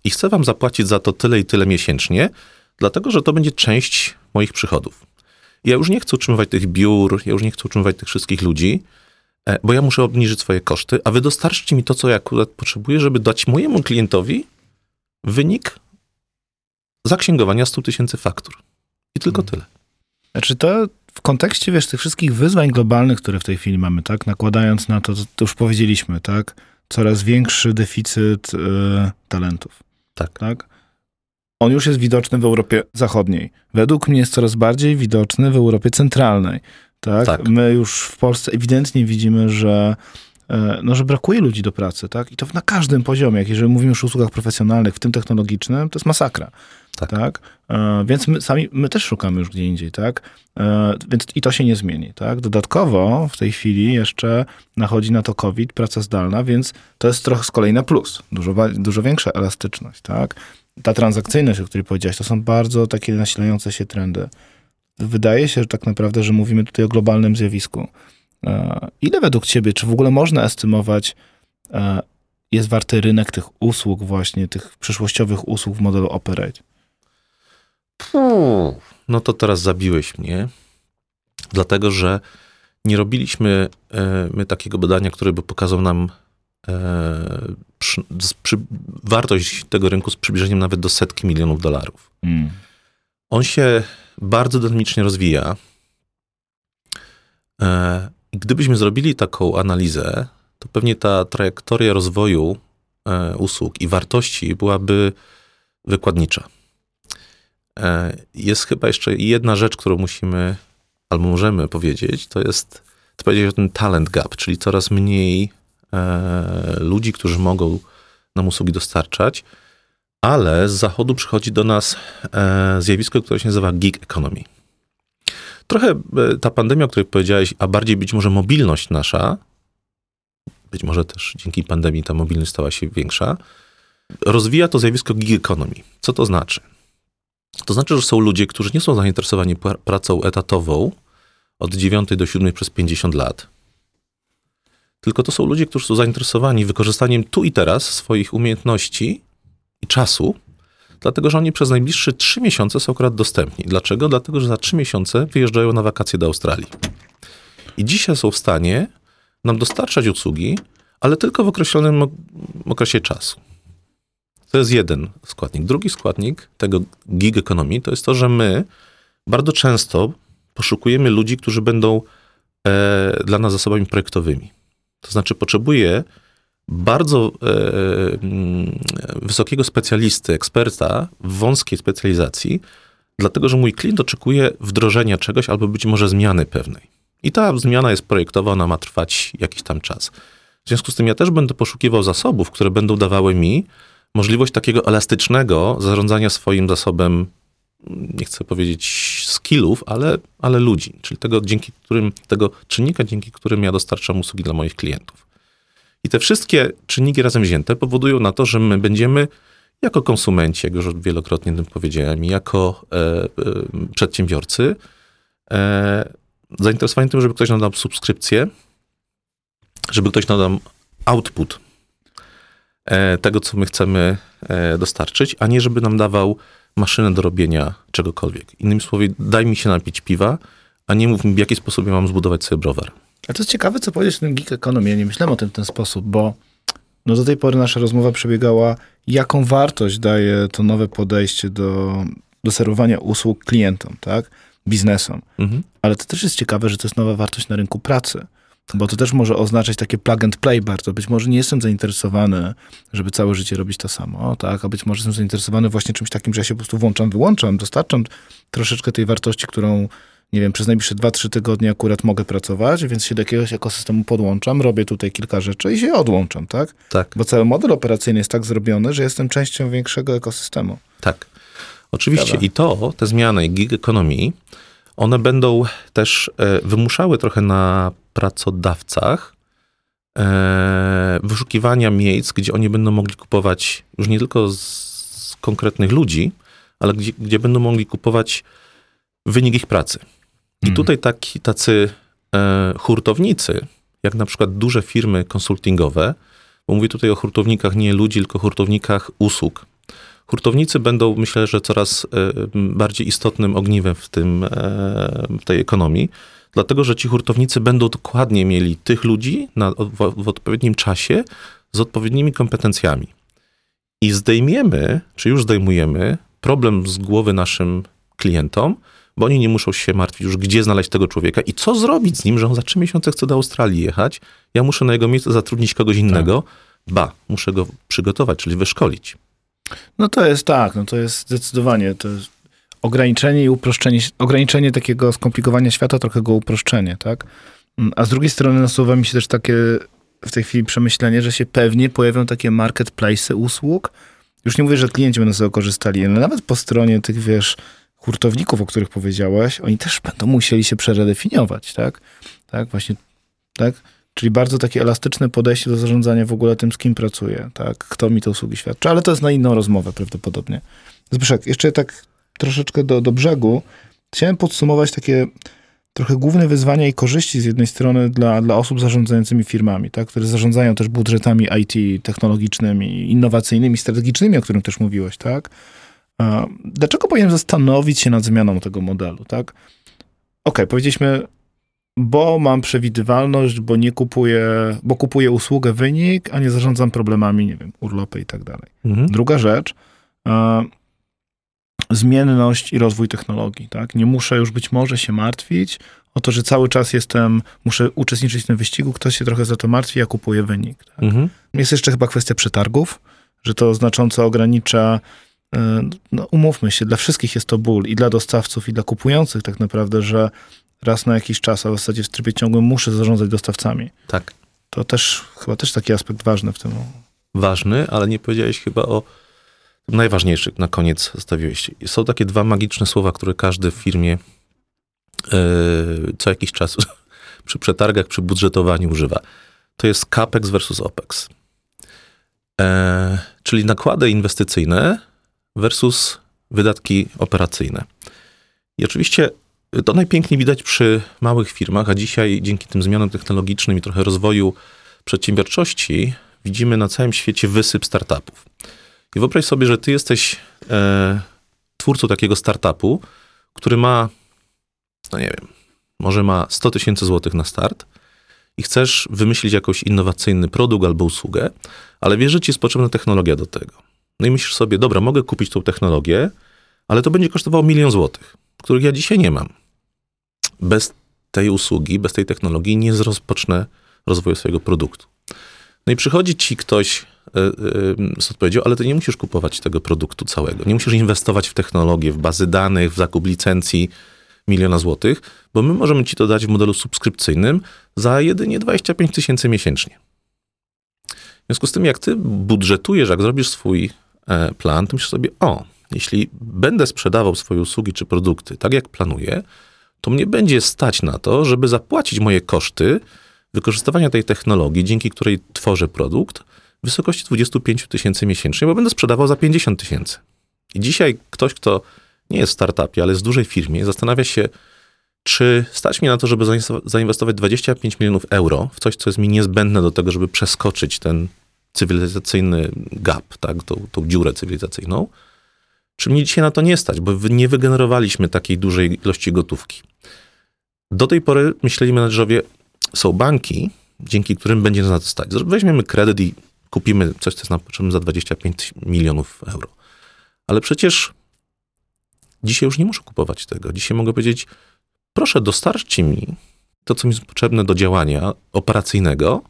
I chcę wam zapłacić za to tyle i tyle miesięcznie, dlatego że to będzie część moich przychodów. Ja już nie chcę utrzymywać tych biur, ja już nie chcę utrzymywać tych wszystkich ludzi, e, bo ja muszę obniżyć swoje koszty, a wy dostarczcie mi to, co ja akurat potrzebuję, żeby dać mojemu klientowi wynik zaksięgowania 100 tysięcy faktur. I tylko hmm. tyle. Znaczy to w kontekście, wiesz, tych wszystkich wyzwań globalnych, które w tej chwili mamy, tak, nakładając na to, to już powiedzieliśmy, tak, coraz większy deficyt y, talentów. Tak. tak on już jest widoczny w Europie Zachodniej. Według mnie jest coraz bardziej widoczny w Europie Centralnej. Tak? tak. My już w Polsce ewidentnie widzimy, że e, no, że brakuje ludzi do pracy, tak? I to na każdym poziomie. Jak jeżeli mówimy już o usługach profesjonalnych, w tym technologicznym, to jest masakra. Tak. tak? E, więc my sami, my też szukamy już gdzie indziej, tak? E, więc i to się nie zmieni, tak? Dodatkowo w tej chwili jeszcze nachodzi na to COVID, praca zdalna, więc to jest trochę z kolei na plus. Dużo, dużo większa elastyczność, tak? Ta transakcyjność, o której powiedziałeś, to są bardzo takie nasilające się trendy. Wydaje się że tak naprawdę, że mówimy tutaj o globalnym zjawisku. E, ile według ciebie, czy w ogóle można estymować, e, jest warty rynek tych usług właśnie, tych przyszłościowych usług w modelu Operate? Puh, no to teraz zabiłeś mnie, dlatego że nie robiliśmy e, my takiego badania, które by pokazał nam przy, przy, wartość tego rynku z przybliżeniem nawet do setki milionów dolarów. Mm. On się bardzo dynamicznie rozwija. E, gdybyśmy zrobili taką analizę, to pewnie ta trajektoria rozwoju e, usług i wartości byłaby wykładnicza. E, jest chyba jeszcze jedna rzecz, którą musimy albo możemy powiedzieć, to jest to powiedzieć o ten talent gap, czyli coraz mniej ludzi, którzy mogą nam usługi dostarczać, ale z zachodu przychodzi do nas e, zjawisko, które się nazywa gig economy. Trochę e, ta pandemia, o której powiedziałeś, a bardziej być może mobilność nasza, być może też dzięki pandemii ta mobilność stała się większa, rozwija to zjawisko gig economy. Co to znaczy? To znaczy, że są ludzie, którzy nie są zainteresowani pracą etatową od 9 do 7 przez 50 lat. Tylko to są ludzie, którzy są zainteresowani wykorzystaniem tu i teraz swoich umiejętności i czasu, dlatego że oni przez najbliższe 3 miesiące są akurat dostępni. Dlaczego? Dlatego, że za 3 miesiące wyjeżdżają na wakacje do Australii. I dzisiaj są w stanie nam dostarczać usługi, ale tylko w określonym okresie czasu. To jest jeden składnik. Drugi składnik tego gig economy to jest to, że my bardzo często poszukujemy ludzi, którzy będą e, dla nas zasobami projektowymi. To znaczy, potrzebuję bardzo e, mm, wysokiego specjalisty, eksperta w wąskiej specjalizacji, dlatego że mój klient oczekuje wdrożenia czegoś albo być może zmiany pewnej. I ta zmiana jest projektowa, ona ma trwać jakiś tam czas. W związku z tym ja też będę poszukiwał zasobów, które będą dawały mi możliwość takiego elastycznego zarządzania swoim zasobem, nie chcę powiedzieć skillów, ale, ale ludzi, czyli tego, dzięki którym, tego czynnika, dzięki którym ja dostarczam usługi dla moich klientów. I te wszystkie czynniki razem wzięte powodują na to, że my będziemy jako konsumenci, jak już wielokrotnie tym powiedziałem, jako e, e, przedsiębiorcy, e, zainteresowani tym, żeby ktoś nam dał subskrypcję, żeby ktoś nam dał output E, tego, co my chcemy e, dostarczyć, a nie żeby nam dawał maszynę do robienia czegokolwiek. Innymi słowy, daj mi się napić piwa, a nie mów mi, w jaki sposób ja mam zbudować sobie browar. A to jest ciekawe, co powiedzieć o tym geek economy. Ja nie myślałem o tym w ten sposób, bo no do tej pory nasza rozmowa przebiegała, jaką wartość daje to nowe podejście do, do serwowania usług klientom, tak? Biznesom. Mhm. Ale to też jest ciekawe, że to jest nowa wartość na rynku pracy. Bo to też może oznaczać takie plug and play bardzo. Być może nie jestem zainteresowany, żeby całe życie robić to samo, tak? A być może jestem zainteresowany właśnie czymś takim, że ja się po prostu włączam, wyłączam, dostarczam troszeczkę tej wartości, którą nie wiem, przez najbliższe 2-3 tygodnie akurat mogę pracować, więc się do jakiegoś ekosystemu podłączam, robię tutaj kilka rzeczy i się odłączam, tak? Tak. Bo cały model operacyjny jest tak zrobiony, że jestem częścią większego ekosystemu. Tak. Oczywiście i to, te zmiany gig economy, one będą też e, wymuszały trochę na pracodawcach e, wyszukiwania miejsc, gdzie oni będą mogli kupować już nie tylko z konkretnych ludzi, ale gdzie, gdzie będą mogli kupować wynik ich pracy. I hmm. tutaj taki, tacy e, hurtownicy, jak na przykład duże firmy konsultingowe, bo mówię tutaj o hurtownikach nie ludzi, tylko hurtownikach usług. Hurtownicy będą, myślę, że coraz e, bardziej istotnym ogniwem w, tym, e, w tej ekonomii, dlatego że ci hurtownicy będą dokładnie mieli tych ludzi na, w, w odpowiednim czasie z odpowiednimi kompetencjami. I zdejmiemy, czy już zdejmujemy, problem z głowy naszym klientom, bo oni nie muszą się martwić już, gdzie znaleźć tego człowieka i co zrobić z nim, że on za trzy miesiące chce do Australii jechać. Ja muszę na jego miejsce zatrudnić kogoś innego. Tak. Ba, muszę go przygotować, czyli wyszkolić. No to jest tak, no to jest zdecydowanie, to jest ograniczenie i uproszczenie, ograniczenie takiego skomplikowania świata, trochę go uproszczenie, tak? Mm, a z drugiej strony nasuwa mi się też takie w tej chwili przemyślenie, że się pewnie pojawią takie marketplace usług. Już nie mówię, że klienci będą tego korzystali, ale nawet po stronie tych, wiesz, hurtowników, o których powiedziałeś, oni też będą musieli się przeredefiniować, tak? Tak, właśnie, tak? Czyli bardzo takie elastyczne podejście do zarządzania w ogóle tym, z kim pracuję, tak? Kto mi te usługi świadczy, ale to jest na inną rozmowę prawdopodobnie. Zbyszek, jeszcze tak troszeczkę do, do brzegu. Chciałem podsumować takie trochę główne wyzwania i korzyści z jednej strony dla, dla osób zarządzającymi firmami, tak? które zarządzają też budżetami IT technologicznymi, innowacyjnymi, strategicznymi, o którym też mówiłeś, tak? Dlaczego powinienem zastanowić się nad zmianą tego modelu, tak? Okej, powiedzieliśmy, bo mam przewidywalność, bo nie kupuję, bo kupuję usługę wynik, a nie zarządzam problemami, nie wiem, urlopy i tak dalej. Mhm. Druga rzecz, e, zmienność i rozwój technologii, tak? Nie muszę już być może się martwić o to, że cały czas jestem, muszę uczestniczyć w tym wyścigu, ktoś się trochę za to martwi, ja kupuję wynik. Tak? Mhm. Jest jeszcze chyba kwestia przetargów, że to znacząco ogranicza, e, no umówmy się, dla wszystkich jest to ból i dla dostawców, i dla kupujących tak naprawdę, że raz na jakiś czas, a w zasadzie w trybie ciągłym muszę zarządzać dostawcami. Tak. To też chyba też taki aspekt ważny w tym. Ważny, ale nie powiedziałeś chyba o tym najważniejszym na koniec zostawiłeś. Są takie dwa magiczne słowa, które każdy w firmie e, co jakiś czas przy przetargach, przy budżetowaniu używa. To jest CAPEX versus OPEX. E, czyli nakłady inwestycyjne versus wydatki operacyjne. I oczywiście to najpiękniej widać przy małych firmach, a dzisiaj dzięki tym zmianom technologicznym i trochę rozwoju przedsiębiorczości widzimy na całym świecie wysyp startupów. I wyobraź sobie, że ty jesteś e, twórcą takiego startupu, który ma, no nie wiem, może ma 100 tysięcy złotych na start i chcesz wymyślić jakiś innowacyjny produkt albo usługę, ale wiesz, że ci jest potrzebna technologia do tego. No i myślisz sobie, dobra, mogę kupić tą technologię, ale to będzie kosztowało milion złotych, których ja dzisiaj nie mam. Bez tej usługi, bez tej technologii nie rozpocznę rozwoju swojego produktu. No i przychodzi ci ktoś e, e, z odpowiedzią, ale ty nie musisz kupować tego produktu całego. Nie musisz inwestować w technologię, w bazy danych, w zakup licencji miliona złotych, bo my możemy ci to dać w modelu subskrypcyjnym za jedynie 25 tysięcy miesięcznie. W związku z tym, jak ty budżetujesz, jak zrobisz swój e, plan, to myślisz sobie, o, jeśli będę sprzedawał swoje usługi czy produkty tak, jak planuję, to mnie będzie stać na to, żeby zapłacić moje koszty wykorzystywania tej technologii, dzięki której tworzę produkt, w wysokości 25 tysięcy miesięcznie, bo będę sprzedawał za 50 tysięcy. I dzisiaj ktoś, kto nie jest w startupie, ale jest w dużej firmie, zastanawia się, czy stać mnie na to, żeby zainwestować 25 milionów euro w coś, co jest mi niezbędne do tego, żeby przeskoczyć ten cywilizacyjny gap, tak, tą, tą dziurę cywilizacyjną, czy mnie dzisiaj na to nie stać, bo nie wygenerowaliśmy takiej dużej ilości gotówki. Do tej pory myśleli menedżerowie, są banki, dzięki którym będzie nas na to stać. Weźmiemy kredyt i kupimy coś, co jest nam potrzebne za 25 milionów euro. Ale przecież dzisiaj już nie muszę kupować tego. Dzisiaj mogę powiedzieć, proszę dostarczcie mi to, co mi jest potrzebne do działania operacyjnego,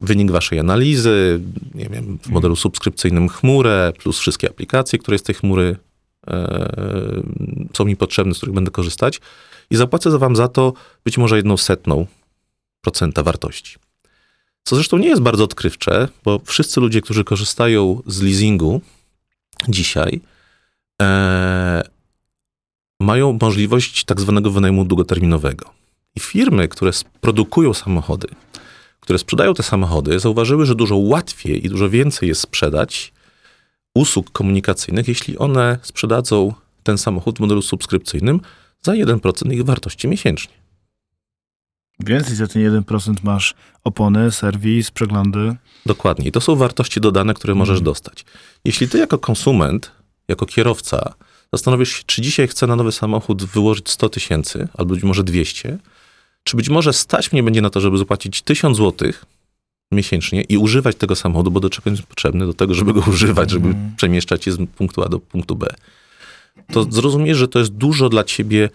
wynik waszej analizy, nie wiem, w modelu subskrypcyjnym chmurę, plus wszystkie aplikacje, które z tej chmury e, są mi potrzebne, z których będę korzystać i zapłacę wam za to być może jedną setną procenta wartości. Co zresztą nie jest bardzo odkrywcze, bo wszyscy ludzie, którzy korzystają z leasingu dzisiaj, e, mają możliwość tak zwanego wynajmu długoterminowego. I firmy, które produkują samochody, które sprzedają te samochody, zauważyły, że dużo łatwiej i dużo więcej jest sprzedać usług komunikacyjnych, jeśli one sprzedadzą ten samochód w modelu subskrypcyjnym za 1% ich wartości miesięcznie. Więcej za ten 1% masz opony, serwis, przeglądy. Dokładnie. I to są wartości dodane, które możesz mm. dostać. Jeśli ty jako konsument, jako kierowca zastanowisz się, czy dzisiaj chcę na nowy samochód wyłożyć 100 tysięcy, albo być może 200, czy być może stać mnie będzie na to, żeby zapłacić 1000 złotych miesięcznie i używać tego samochodu, bo do czego jest potrzebny? Do tego, żeby go używać, żeby mm. przemieszczać się z punktu A do punktu B to zrozumiesz, że to jest dużo dla ciebie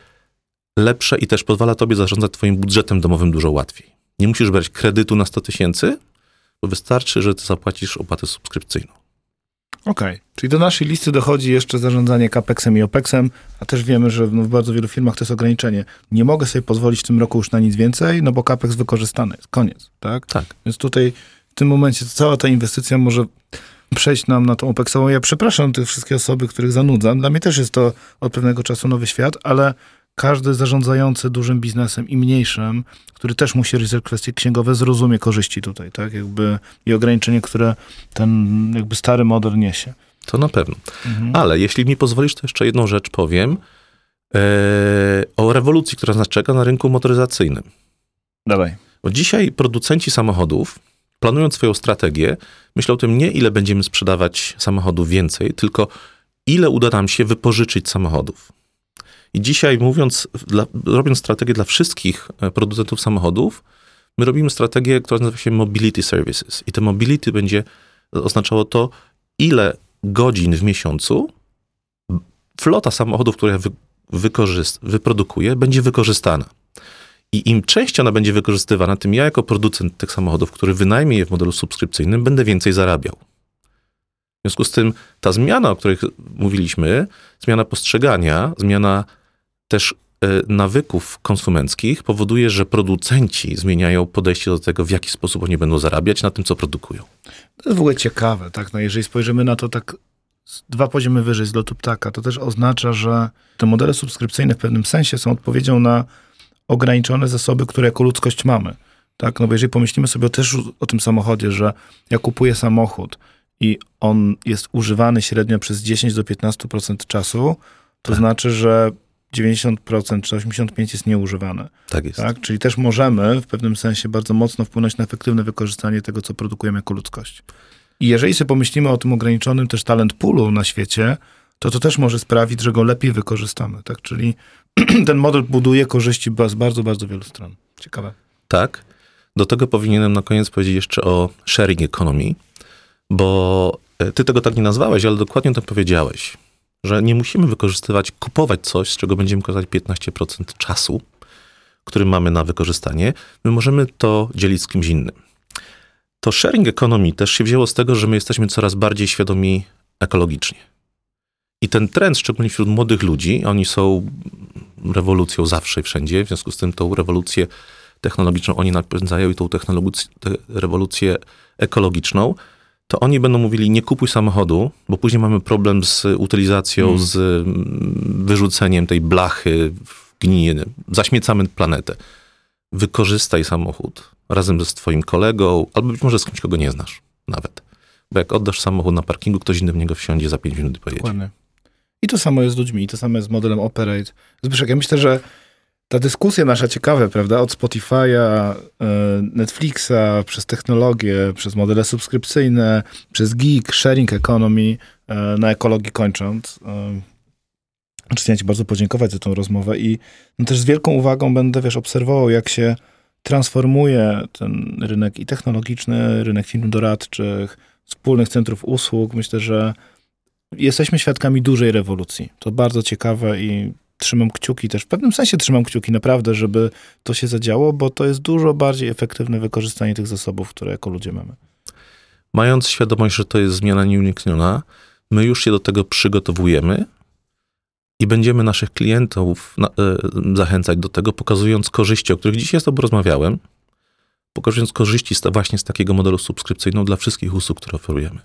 lepsze i też pozwala tobie zarządzać twoim budżetem domowym dużo łatwiej. Nie musisz brać kredytu na 100 tysięcy, bo wystarczy, że ty zapłacisz opłatę subskrypcyjną. Okej, okay. czyli do naszej listy dochodzi jeszcze zarządzanie CAPEXem i OPEXem, a też wiemy, że no w bardzo wielu firmach to jest ograniczenie. Nie mogę sobie pozwolić w tym roku już na nic więcej, no bo CAPEX wykorzystany jest, koniec, tak? Tak. Więc tutaj w tym momencie cała ta inwestycja może przejść nam na tą OPEX-ową. Ja przepraszam tych wszystkie osoby, których zanudzam. Dla mnie też jest to od pewnego czasu nowy świat, ale każdy zarządzający dużym biznesem i mniejszym, który też musi realizować kwestie księgowe, zrozumie korzyści tutaj, tak? Jakby i ograniczenie, które ten jakby stary model niesie. To na pewno. Mhm. Ale jeśli mi pozwolisz, to jeszcze jedną rzecz powiem e, o rewolucji, która nas czeka na rynku motoryzacyjnym. Dawaj. Bo dzisiaj producenci samochodów planując swoją strategię, myślę o tym nie, ile będziemy sprzedawać samochodów więcej, tylko ile uda nam się wypożyczyć samochodów. I dzisiaj mówiąc, dla, robiąc strategię dla wszystkich e, producentów samochodów, my robimy strategię, która nazywa się Mobility Services. I to mobility będzie oznaczało to, ile godzin w miesiącu flota samochodów, które wy, wyprodukuje, będzie wykorzystana. I im częściej ona będzie wykorzystywana, tym ja jako producent tych samochodów, który wynajmie je w modelu subskrypcyjnym, będę więcej zarabiał. W związku z tym ta zmiana, o której mówiliśmy, zmiana postrzegania, zmiana też e, nawyków konsumenckich powoduje, że producenci zmieniają podejście do tego, w jaki sposób oni będą zarabiać na tym, co produkują. To jest w ogóle ciekawe, tak? No jeżeli spojrzymy na to tak dwa poziomy wyżej z lotu ptaka, to też oznacza, że te modele subskrypcyjne w pewnym sensie są odpowiedzią na ograniczone zasoby, które jako ludzkość mamy. Tak? No bo jeżeli pomyślimy sobie też o tym samochodzie, że ja kupuję samochód i on jest używany średnio przez 10 do 15% czasu, to tak. znaczy, że 90% czy 85% jest nieużywane. Tak jest. Tak? Czyli też możemy w pewnym sensie bardzo mocno wpłynąć na efektywne wykorzystanie tego, co produkujemy jako ludzkość. I jeżeli sobie pomyślimy o tym ograniczonym też talent poolu na świecie, to to też może sprawić, że go lepiej wykorzystamy. Tak? Czyli ten model buduje korzyści z bardzo, bardzo wielu stron. Ciekawe. Tak. Do tego powinienem na koniec powiedzieć jeszcze o sharing economy, bo e, ty tego tak nie nazwałeś, ale dokładnie to powiedziałeś, że nie musimy wykorzystywać, kupować coś, z czego będziemy korzystać 15% czasu, który mamy na wykorzystanie. My możemy to dzielić z kimś innym. To sharing economy też się wzięło z tego, że my jesteśmy coraz bardziej świadomi ekologicznie. I ten trend, szczególnie wśród młodych ludzi, oni są rewolucją zawsze i wszędzie, w związku z tym tą rewolucję technologiczną oni napędzają i tą rewolucję ekologiczną, to oni będą mówili, nie kupuj samochodu, bo później mamy problem z utylizacją, hmm. z mm, wyrzuceniem tej blachy w gninie, zaśmiecamy planetę. Wykorzystaj samochód razem ze swoim kolegą, albo być może z kimś, kogo nie znasz nawet. Bo jak oddasz samochód na parkingu, ktoś inny w niego wsiądzie za 5 minut i pojedzie. Dokładnie. I to samo jest z ludźmi, i to samo jest z modelem Operate. Zbyszek, ja myślę, że ta dyskusja nasza ciekawa, prawda, od Spotify'a, e, Netflixa, przez technologię, przez modele subskrypcyjne, przez geek, sharing economy, e, na ekologii kończąc. Chciałem ci bardzo podziękować za tą rozmowę i no też z wielką uwagą będę, wiesz, obserwował, jak się transformuje ten rynek i technologiczny, rynek firm doradczych, wspólnych centrów usług. Myślę, że jesteśmy świadkami dużej rewolucji. To bardzo ciekawe i trzymam kciuki też, w pewnym sensie trzymam kciuki naprawdę, żeby to się zadziało, bo to jest dużo bardziej efektywne wykorzystanie tych zasobów, które jako ludzie mamy. Mając świadomość, że to jest zmiana nieunikniona, my już się do tego przygotowujemy i będziemy naszych klientów na, y, zachęcać do tego, pokazując korzyści, o których dzisiaj z Tobą rozmawiałem, pokazując korzyści z, właśnie z takiego modelu subskrypcyjnego dla wszystkich usług, które oferujemy.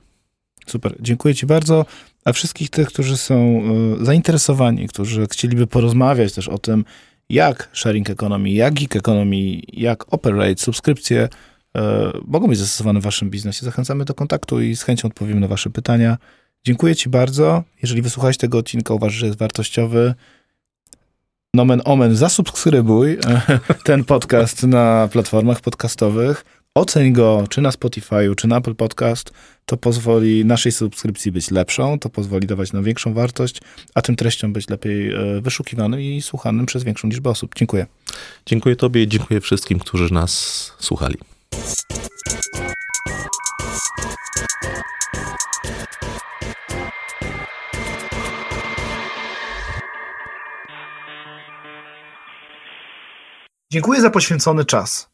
Super, dziękuję Ci bardzo. A wszystkich tych, którzy są y, zainteresowani, którzy chcieliby porozmawiać też o tym, jak sharing economy, jak geek economy, jak operate, subskrypcje y, mogą być zastosowane w Waszym biznesie, zachęcamy do kontaktu i z chęcią odpowiem na Wasze pytania. Dziękuję Ci bardzo. Jeżeli wysłuchałeś tego odcinka, uważasz, że jest wartościowy, nomen omen, zasubskrybuj ten podcast na platformach podcastowych. Oceń go czy na Spotify'u, czy na Apple Podcast. To pozwoli naszej subskrypcji być lepszą, to pozwoli dawać nam większą wartość, a tym treściom być lepiej e, wyszukiwanym i słuchanym przez większą liczbę osób. Dziękuję. Dziękuję Tobie i dziękuję wszystkim, którzy nas słuchali. Dziękuję za poświęcony czas.